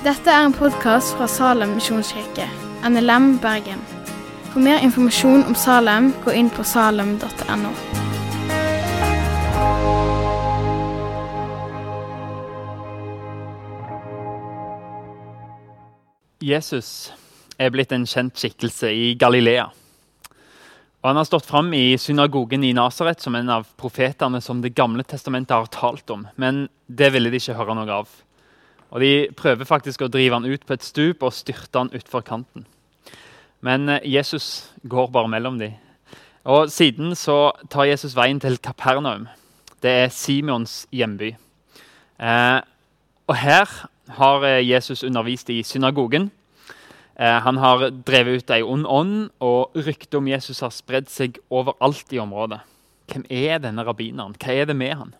Dette er en podkast fra Salem misjonskirke, NLM Bergen. For mer informasjon om Salem, gå inn på salem.no. Jesus er blitt en kjent skikkelse i Galilea. Og Han har stått fram i synagogen i Nasaret som en av profetene som Det gamle testamentet har talt om, men det ville de ikke høre noe av. Og De prøver faktisk å drive han ut på et stup og styrte han utfor kanten. Men eh, Jesus går bare mellom dem. Og Siden så tar Jesus veien til Kapernaum. Det er Simons hjemby. Eh, og Her har eh, Jesus undervist i synagogen. Eh, han har drevet ut ei ond ånd, og ryktet om Jesus har spredd seg overalt i området. Hvem er denne rabbineren? Hva er det med han?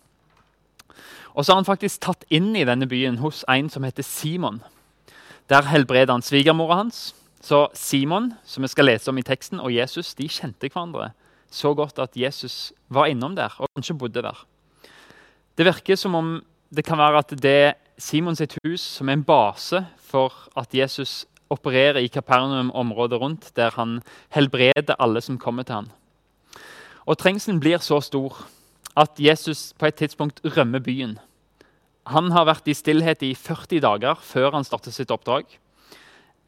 Og så har han faktisk tatt inn i denne byen hos en som heter Simon. Der helbreder han svigermora hans. Så Simon, som vi skal lese om i teksten, og Jesus de kjente hverandre så godt at Jesus var innom der og kanskje bodde der. Det virker som om det kan være at det Simon sitt hus som er en base for at Jesus opererer i Kapernaum-området rundt, der han helbreder alle som kommer til ham. Og Trengselen blir så stor at Jesus på et tidspunkt rømmer byen. Han har vært i stillhet i 40 dager før han startet sitt oppdrag.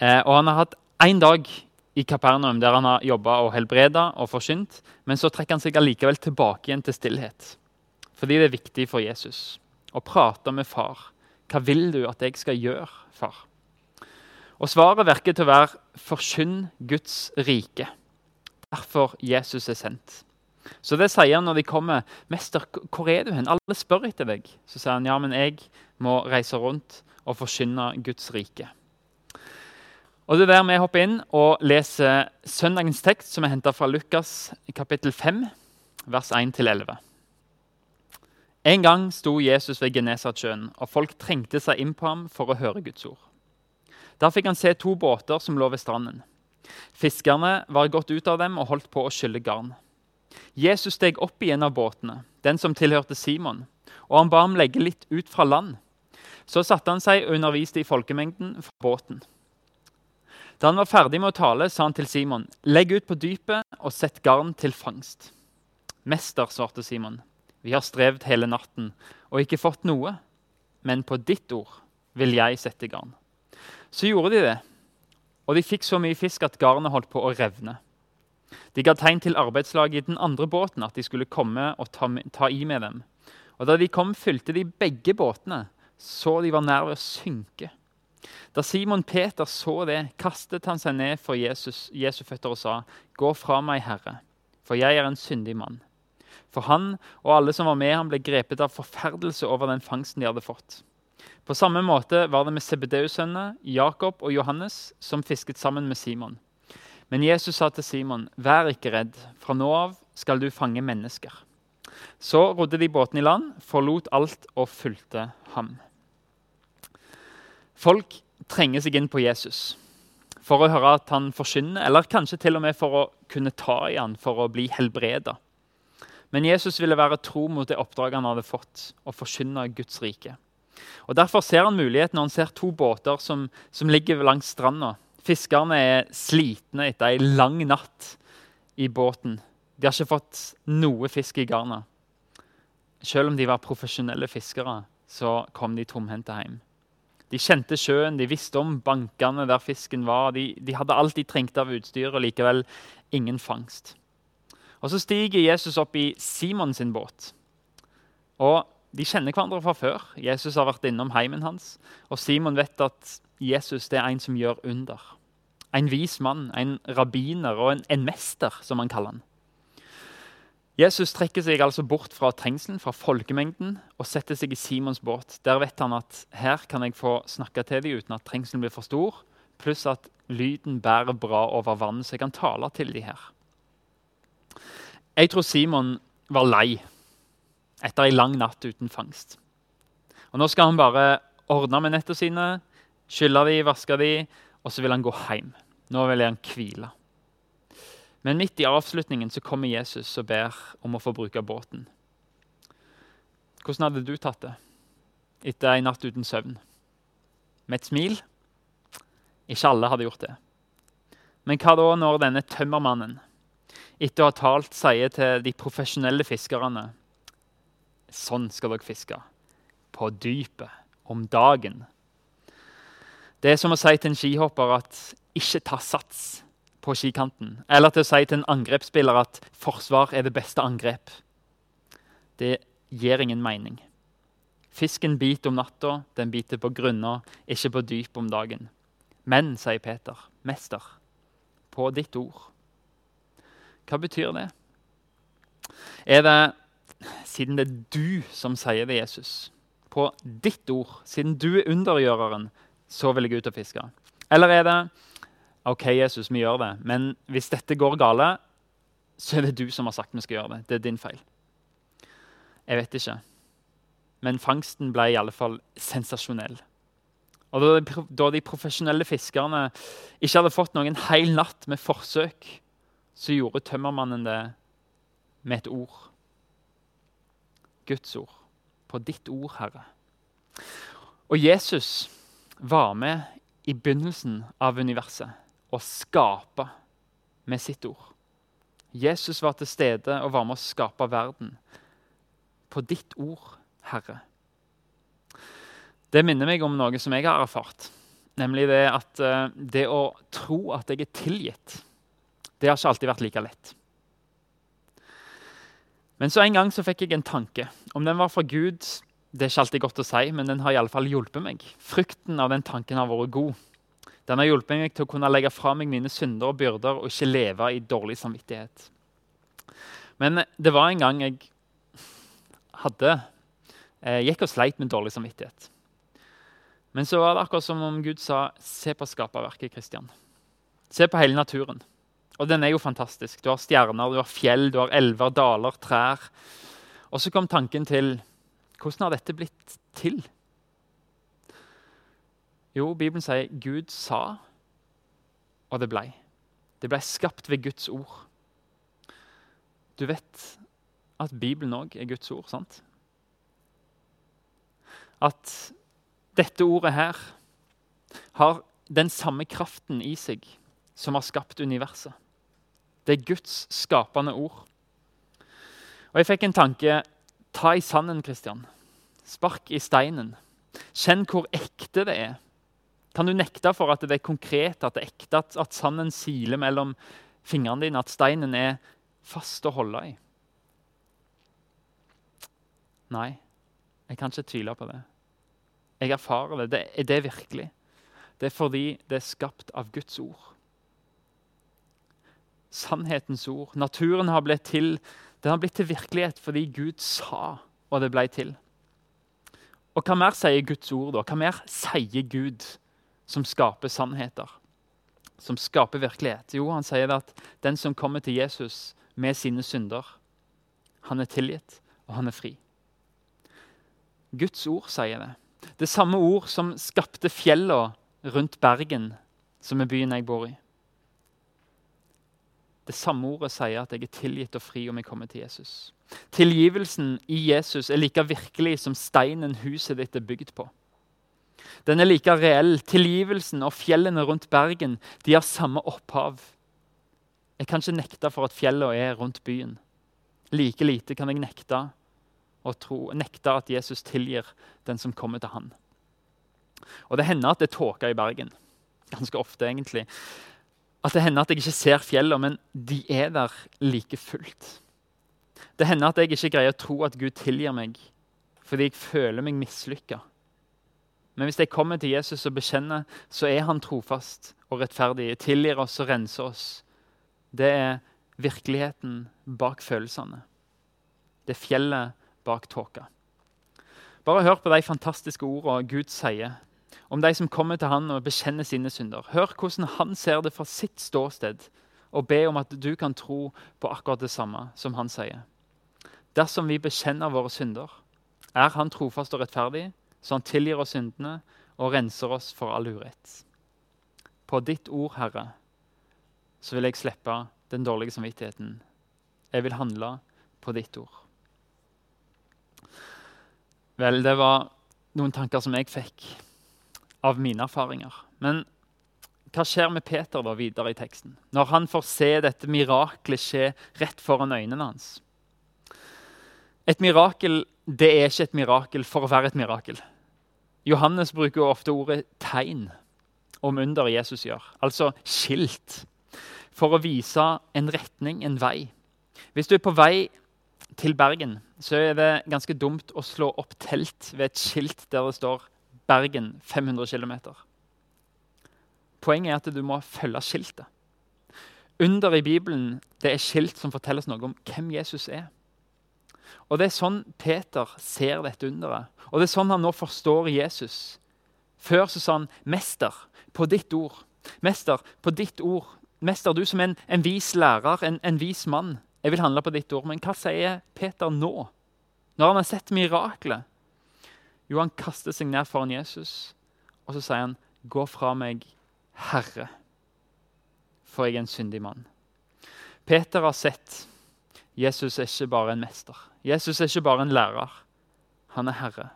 Eh, og han har hatt én dag i Kapernaum der han har jobba og helbreda og forsynt. Men så trekker han seg allikevel tilbake igjen til stillhet. Fordi det er viktig for Jesus å prate med far. Hva vil du at jeg skal gjøre, far? Og Svaret virker til å være 'forkynn Guds rike'. Derfor Jesus er sendt. Så det sier han når de kommer. 'Mester, hvor er du hen?' Alle spør etter deg. Så sier han, 'Ja, men jeg må reise rundt og forkynne Guds rike'. Og Det er der vi hopper inn og leser søndagens tekst, som er henta fra Lukas kapittel 5, vers 1-11. En gang sto Jesus ved Genesatsjøen, og folk trengte seg inn på ham for å høre Guds ord. Der fikk han se to båter som lå ved stranden. Fiskerne var gått ut av dem og holdt på å skylle garn. Jesus steg opp i en av båtene, den som tilhørte Simon, og han ba ham legge litt ut fra land. Så satte han seg og underviste i folkemengden fra båten. Da han var ferdig med å tale, sa han til Simon, 'Legg ut på dypet og sett garn til fangst.' 'Mester', svarte Simon, 'vi har strevd hele natten og ikke fått noe.' 'Men på ditt ord vil jeg sette garn.' Så gjorde de det, og de fikk så mye fisk at garnet holdt på å revne. De ga tegn til arbeidslaget i den andre båten at de skulle komme og ta, ta i med dem. Og Da de kom, fylte de begge båtene, så de var nær ved å synke. Da Simon Peter så det, kastet han seg ned for Jesus, Jesu føtter og sa, 'Gå fra meg, Herre, for jeg er en syndig mann.' For han og alle som var med ham, ble grepet av forferdelse over den fangsten de hadde fått. På samme måte var det med Sebedeus-sønnene, Jakob og Johannes, som fisket sammen med Simon. Men Jesus sa til Simon, 'Vær ikke redd. Fra nå av skal du fange mennesker.' Så rodde de båten i land, forlot alt og fulgte ham. Folk trenger seg inn på Jesus for å høre at han forkynner, eller kanskje til og med for å kunne ta i han for å bli helbreda. Men Jesus ville være tro mot det oppdraget han hadde fått, å forkynne Guds rike. Og Derfor ser han muligheten når han ser to båter som, som ligger langs stranda. Fiskerne er slitne etter ei lang natt i båten. De har ikke fått noe fisk i garnet. Selv om de var profesjonelle fiskere, så kom de tomhendte hjem. De kjente sjøen, de visste om bankene der fisken var. De, de hadde alt de trengte av utstyr, og likevel ingen fangst. Og Så stiger Jesus opp i Simon sin båt. Og De kjenner hverandre fra før. Jesus har vært innom heimen hans. Og Simon vet at Jesus er en som gjør under. En vis mann, en rabbiner og en, en mester, som han kaller han. Jesus trekker seg altså bort fra trengselen, fra folkemengden, og setter seg i Simons båt. Der vet han at her kan jeg få snakke til dem uten at trengselen blir for stor, pluss at lyden bærer bra over vannet, så jeg kan tale til dem her. Jeg tror Simon var lei etter ei lang natt uten fangst. Og Nå skal han bare ordne med nettene sine, skylle de, vaske de, og så vil han gå hjem. Nå vil han hvile. Men midt i avslutningen så kommer Jesus og ber om å få bruke båten. Hvordan hadde du tatt det etter en natt uten søvn? med et smil. Ikke alle hadde gjort det. Men hva da når denne tømmermannen, etter å ha talt, sier til de profesjonelle fiskerne Sånn skal dere fiske. På dypet. Om dagen. Det er som å si til en skihopper at ikke ta sats på skikanten. Eller til å si til en angrepsspiller at forsvar er det beste angrep. Det gir ingen mening. Fisken biter om natta, den biter på grunna, ikke på dyp om dagen. Men, sier Peter, mester, på ditt ord. Hva betyr det? Er det siden det er du som sier det, Jesus, på ditt ord, siden du er undergjøreren, så vil jeg ut og fiske? Eller er det OK, Jesus, vi gjør det, men hvis dette går gale, så er det du som har sagt vi skal gjøre det. Det er din feil. Jeg vet ikke. Men fangsten ble i alle fall sensasjonell. Og da de profesjonelle fiskerne ikke hadde fått noen hel natt med forsøk, så gjorde tømmermannen det med et ord. Guds ord. På ditt ord, Herre. Og Jesus var med i begynnelsen av universet og skapa med sitt ord. Jesus var til stede og var med å skape verden. På ditt ord, Herre. Det minner meg om noe som jeg har erfart. Nemlig det at uh, det å tro at jeg er tilgitt, det har ikke alltid vært like lett. Men så en gang så fikk jeg en tanke. Om den var fra Gud, det er ikke alltid godt å si, men den har i alle fall hjulpet meg. Frykten av den tanken har vært god. Den har hjulpet meg til å kunne legge fra meg mine synder og byrder og ikke leve i dårlig samvittighet. Men det var en gang jeg hadde, jeg eh, gikk og sleit med dårlig samvittighet. Men så var det akkurat som om Gud sa se på skaperverket. Kristian. Se på hele naturen. Og den er jo fantastisk. Du har stjerner, du har fjell, du har elver, daler, trær. Og så kom tanken til hvordan har dette blitt til? Jo, Bibelen sier Gud sa, og det blei. Det blei skapt ved Guds ord. Du vet at Bibelen òg er Guds ord, sant? At dette ordet her har den samme kraften i seg som har skapt universet. Det er Guds skapende ord. Og Jeg fikk en tanke. Ta i sanden, Kristian. Spark i steinen. Kjenn hvor ekte det er. Kan du nekte for at det er konkret, at det er ekte, at, at sanden siler mellom fingrene dine, at steinen er fast å holde i? Nei, jeg kan ikke tvile på det. Jeg erfarer det. det. Det virkelig? Det er fordi det er skapt av Guds ord. Sannhetens ord. Naturen har blitt til den har blitt til virkelighet fordi Gud sa, og det ble til. Og Hva mer sier Guds ord? da? Hva mer sier Gud som skaper sannheter? Som skaper virkelighet? Jo, han sier at den som kommer til Jesus med sine synder, han er tilgitt, og han er fri. Guds ord sier det. Det samme ord som skapte fjellene rundt Bergen, som er byen jeg bor i. Det samme ordet sier at jeg er tilgitt og fri om jeg kommer til Jesus. Tilgivelsen i Jesus er like virkelig som steinen huset ditt er bygd på. Den er like reell. Tilgivelsen og fjellene rundt Bergen de har samme opphav. Jeg kan ikke nekte for at fjellene er rundt byen. Like lite kan jeg nekte tro, nekte at Jesus tilgir den som kommer til han. Og Det hender at det tåker i Bergen. Ganske ofte, egentlig. At det hender at jeg ikke ser fjellene, men de er der like fullt. Det hender at jeg ikke greier å tro at Gud tilgir meg fordi jeg føler meg mislykka. Men hvis jeg kommer til Jesus og bekjenner, så er han trofast og rettferdig. Tilgir oss og renser oss. Det er virkeligheten bak følelsene. Det er fjellet bak tåka. Bare hør på de fantastiske ordene Gud sier om de som kommer til han og bekjenner sine synder. Hør hvordan han ser det fra sitt ståsted, og be om at du kan tro på akkurat det samme som han sier. Dersom vi bekjenner våre synder, er han trofast og rettferdig, så han tilgir oss syndene og renser oss for all urett. På ditt ord, Herre, så vil jeg slippe den dårlige samvittigheten. Jeg vil handle på ditt ord. Vel, det var noen tanker som jeg fikk av mine erfaringer. Men hva skjer med Peter da videre i teksten, når han får se dette miraklet skje rett foran øynene hans? Et mirakel det er ikke et mirakel for å være et mirakel. Johannes bruker ofte ordet 'tegn' om under Jesus gjør, altså skilt, for å vise en retning, en vei. Hvis du er på vei til Bergen, så er det ganske dumt å slå opp telt ved et skilt der det står 'Bergen 500 km'. Poenget er at du må følge skiltet. Under i Bibelen det er skilt som forteller oss noe om hvem Jesus er. Og Det er sånn Peter ser dette underet. Og det er sånn han nå forstår Jesus. Før så sa han 'Mester, på ditt ord'. Mester, på ditt ord. Mester, du som en, en vis lærer, en, en vis mann. Jeg vil handle på ditt ord. Men hva sier Peter nå, når han har sett miraklet? Jo, han kaster seg ned foran Jesus, og så sier han, 'Gå fra meg, Herre, for jeg er en syndig mann'. Peter har sett Jesus er ikke bare en mester. Jesus er ikke bare en lærer. Han er herre.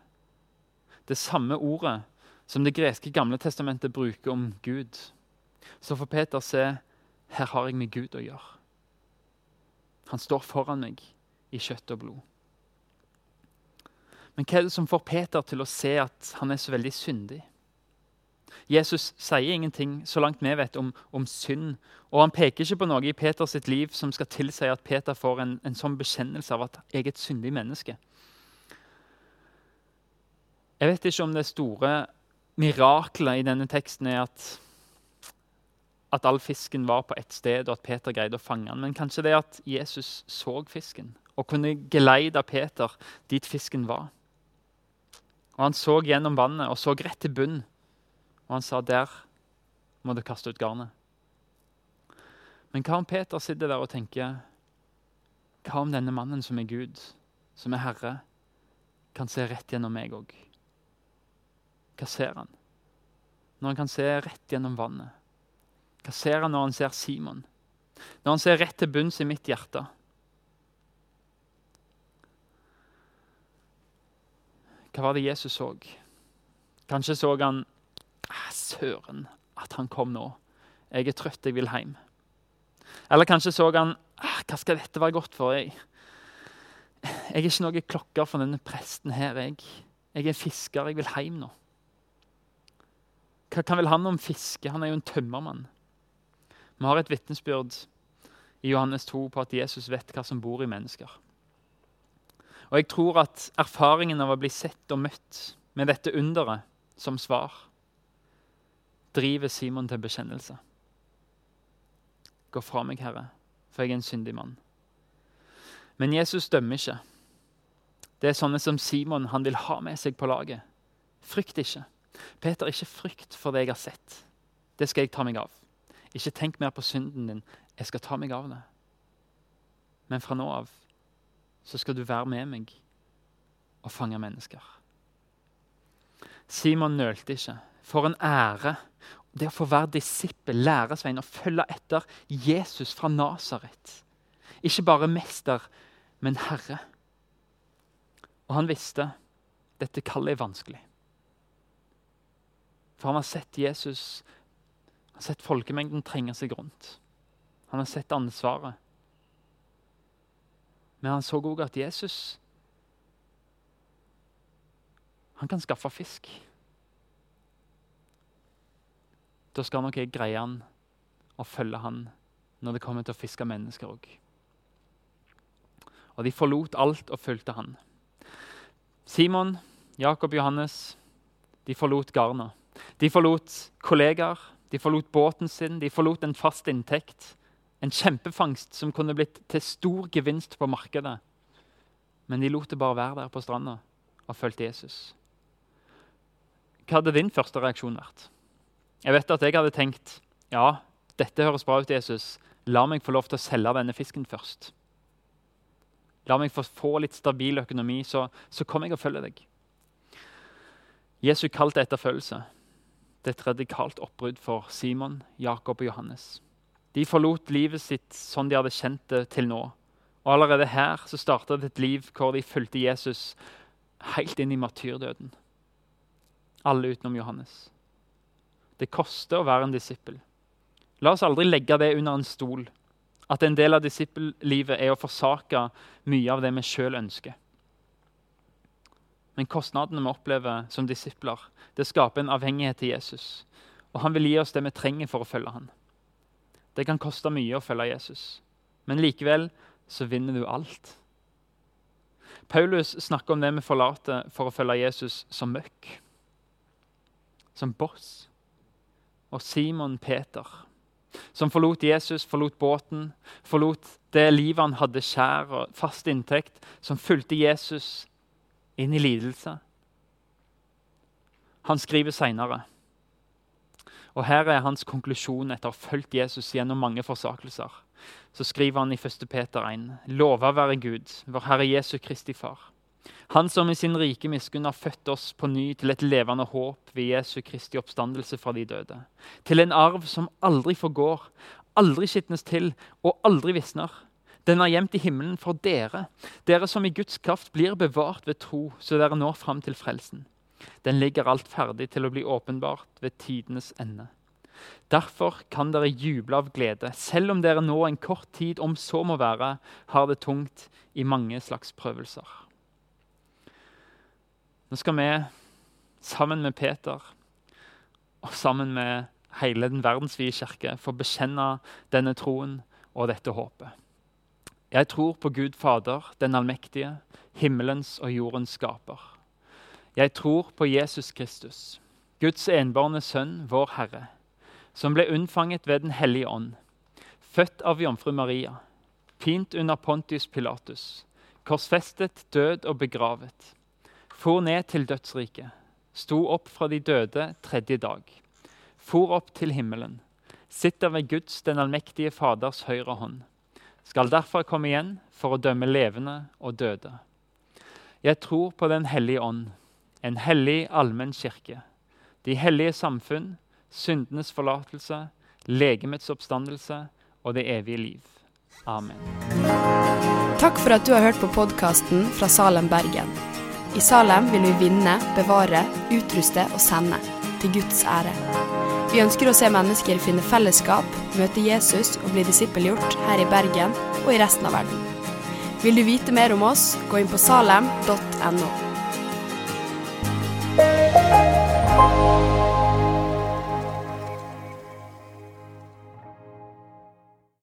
Det samme ordet som det greske gamle testamentet bruker om Gud. Så får Peter se her har jeg med Gud å gjøre. Han står foran meg i kjøtt og blod. Men hva er det som får Peter til å se at han er så veldig syndig? Jesus sier ingenting så langt vi vet om, om synd. Og han peker ikke på noe i Peters liv som skal tilsi at Peter får en, en sånn bekjennelse av at jeg er et syndig menneske. Jeg vet ikke om det store miraklet i denne teksten er at, at all fisken var på ett sted, og at Peter greide å fange den. Men kanskje det at Jesus så fisken og kunne geleide Peter dit fisken var. Og Han så gjennom vannet og så rett til bunn og han sa, 'Der må du kaste ut garnet'. Men hva om Peter sitter der og tenker, 'Hva om denne mannen som er Gud, som er Herre, kan se rett gjennom meg òg?' Hva ser han? Når han kan se rett gjennom vannet? Hva ser han når han ser Simon? Når han ser rett til bunns i mitt hjerte? Hva var det Jesus så? Kanskje så han ah, Søren, at han kom nå. Jeg er trøtt, jeg vil hjem. Eller kanskje så han ah, Hva skal dette være godt for? Jeg, jeg er ikke noe klokker for denne presten her. Jeg, jeg er fisker, jeg vil hjem nå. Hva kan vel han om fiske? Han er jo en tømmermann. Vi har et vitnesbyrd i Johannes 2 på at Jesus vet hva som bor i mennesker. Og jeg tror at erfaringen av å bli sett og møtt med dette underet som svar driver Simon til bekjennelse. Gå fra meg, Herre, for jeg er en syndig mann. Men Jesus dømmer ikke. Det er sånne som Simon han vil ha med seg på laget. Frykt ikke. Peter, ikke frykt for det jeg har sett. Det skal jeg ta meg av. Ikke tenk mer på synden din. Jeg skal ta meg av det. Men fra nå av så skal du være med meg og fange mennesker. Simon nølte ikke. For en ære det å få være disippel, læresvein og følge etter Jesus fra Nasaret. Ikke bare mester, men herre. Og han visste dette kallet er vanskelig. For han har sett Jesus, han har sett folkemengden trenge seg rundt. Han har sett ansvaret. Men han så òg at Jesus han kan skaffe fisk. da skal nok jeg greie han og følge han når det kommer til å fiske mennesker òg. Og de forlot alt og fulgte han. Simon, Jakob, Johannes de forlot garna. De forlot kollegaer, de forlot båten sin, de forlot en fast inntekt. En kjempefangst som kunne blitt til stor gevinst på markedet. Men de lot det bare være der på stranda og fulgte Jesus. Hva hadde din første reaksjon vært? Jeg vet at jeg hadde tenkt ja, dette høres bra ut, Jesus. La meg få lov til å selge denne fisken først. La meg få, få litt stabil økonomi, så, så kommer jeg og følger deg. Jesu kall til etterfølgelse. Det er et radikalt oppbrudd for Simon, Jakob og Johannes. De forlot livet sitt sånn de hadde kjent det til nå. Og Allerede her så starta det et liv hvor de fulgte Jesus helt inn i martyrdøden. Alle utenom Johannes. Det koster å være en disippel. La oss aldri legge det under en stol. At en del av disippellivet er å forsake mye av det vi sjøl ønsker. Men kostnadene vi opplever som disipler, det skaper en avhengighet til Jesus. Og han vil gi oss det vi trenger for å følge han. Det kan koste mye å følge Jesus, men likevel så vinner du alt. Paulus snakker om det vi forlater for å følge Jesus som møkk. Som boss. Og Simon Peter, som forlot Jesus, forlot båten, forlot det livet han hadde skjær og fast inntekt, som fulgte Jesus inn i lidelse. Han skriver seinere og Her er hans konklusjon etter å ha fulgt Jesus gjennom mange forsakelser. Så skriver han i 1. Peter 1.: Lova være Gud, vår Herre Jesu Kristi Far. Han som i sin rike miskunn har født oss på ny til et levende håp ved Jesu Kristi oppstandelse fra de døde. Til en arv som aldri forgår, aldri skitnes til og aldri visner. Den er gjemt i himmelen for dere, dere som i Guds kraft blir bevart ved tro, så dere når fram til frelsen. Den ligger alt ferdig til å bli åpenbart ved tidenes ende. Derfor kan dere juble av glede, selv om dere nå en kort tid, om så må være, har det tungt i mange slags prøvelser. Nå skal vi, sammen med Peter og sammen med hele den verdensvide kirke, få bekjenne denne troen og dette håpet. Jeg tror på Gud Fader, den allmektige, himmelens og jordens skaper. Jeg tror på Jesus Kristus, Guds enbårne sønn, vår Herre, som ble unnfanget ved Den hellige ånd, født av jomfru Maria, pint under Pontius Pilatus, korsfestet, død og begravet, for ned til dødsriket, sto opp fra de døde tredje dag, for opp til himmelen, sitter ved Guds, den allmektige Faders høyre hånd, skal derfor komme igjen for å dømme levende og døde. Jeg tror på Den hellige ånd en hellig allmenn kirke, de hellige samfunn, syndenes forlatelse, legemets oppstandelse og det evige liv. Amen. Takk for at du har hørt på podkasten fra Salem, Bergen. I Salem vil vi vinne, bevare, utruste og sende, til Guds ære. Vi ønsker å se mennesker finne fellesskap, møte Jesus og bli disippelgjort her i Bergen og i resten av verden. Vil du vite mer om oss, gå inn på salem.no. Bye.